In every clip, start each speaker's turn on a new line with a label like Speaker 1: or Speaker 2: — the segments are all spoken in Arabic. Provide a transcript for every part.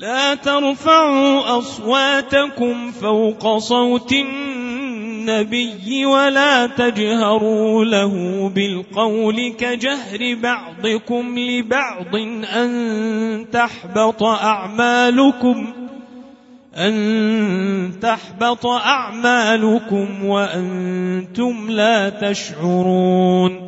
Speaker 1: لا ترفعوا أصواتكم فوق صوت النبي ولا تجهروا له بالقول كجهر بعضكم لبعض أن تحبط أعمالكم أن تحبط أعمالكم وأنتم لا تشعرون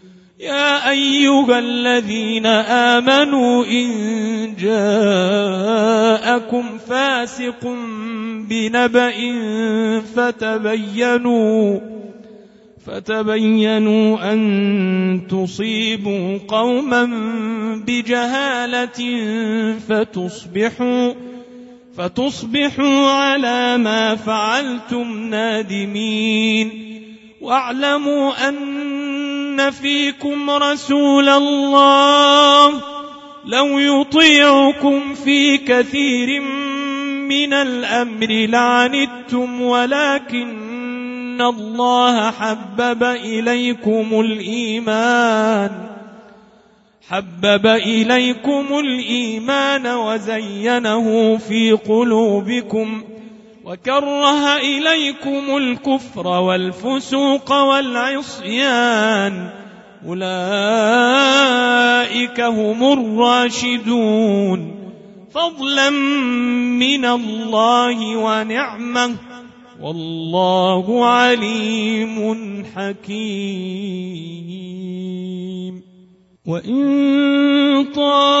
Speaker 1: يا أيها الذين آمنوا إن جاءكم فاسق بنبأ فتبينوا فتبينوا أن تصيبوا قوما بجهالة فتصبحوا فتصبحوا على ما فعلتم نادمين واعلموا أن فيكم رسول الله لو يطيعكم في كثير من الامر لعنتم ولكن الله حبب اليكم الايمان حبب اليكم الايمان وزينه في قلوبكم وكره اليكم الكفر والفسوق والعصيان اولئك هم الراشدون فضلا من الله ونعمه والله عليم حكيم وان طال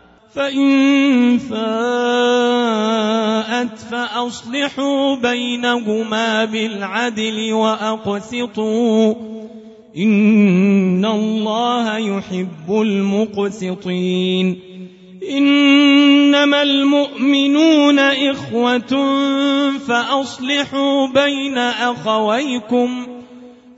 Speaker 1: فإن فاءت فأصلحوا بينهما بالعدل وأقسطوا إن الله يحب المقسطين إنما المؤمنون إخوة فأصلحوا بين أخويكم ۖ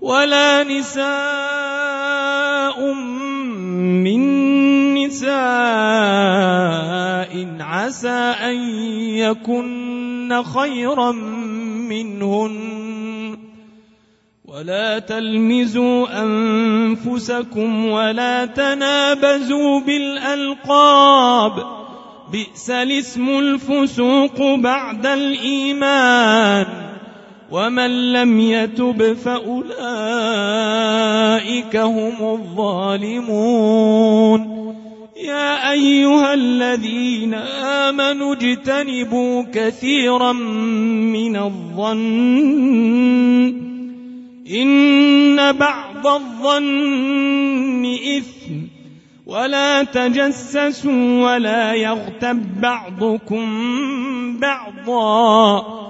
Speaker 1: ولا نساء من نساء عسى أن يكن خيرا منهن ولا تلمزوا أنفسكم ولا تنابزوا بالألقاب بئس الاسم الفسوق بعد الإيمان ومن لم يتب فأولئك هم الظالمون يا أيها الذين آمنوا اجتنبوا كثيرا من الظن إن بعض الظن إثم ولا تجسسوا ولا يغتب بعضكم بعضا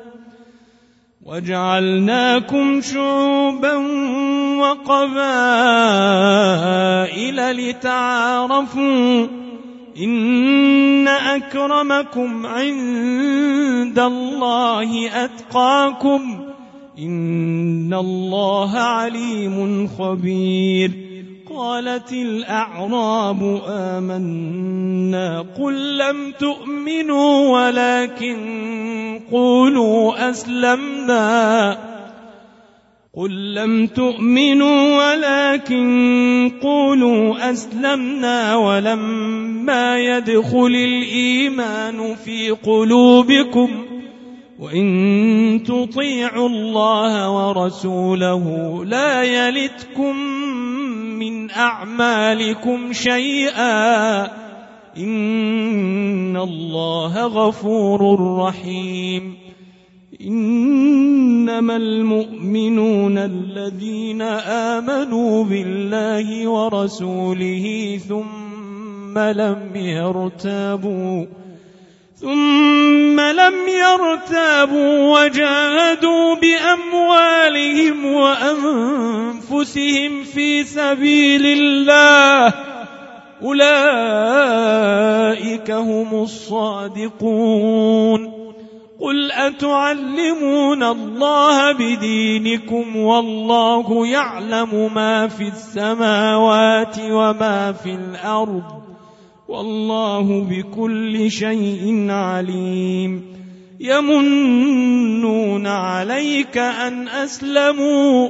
Speaker 1: وجعلناكم شعوبا وقبائل لتعارفوا ان اكرمكم عند الله اتقاكم ان الله عليم خبير قالت الأعراب آمنا قل لم تؤمنوا ولكن قولوا أسلمنا قل لم تؤمنوا ولكن قولوا أسلمنا ولما يدخل الإيمان في قلوبكم وإن تطيعوا الله ورسوله لا يلتكم من أعمالكم شيئا إن الله غفور رحيم إنما المؤمنون الذين آمنوا بالله ورسوله ثم لم يرتابوا ثم لم يرتابوا وجاهدوا بأموالهم وأنفسهم أنفسهم في سبيل الله أولئك هم الصادقون قل أتعلمون الله بدينكم والله يعلم ما في السماوات وما في الأرض والله بكل شيء عليم يمنون عليك أن أسلموا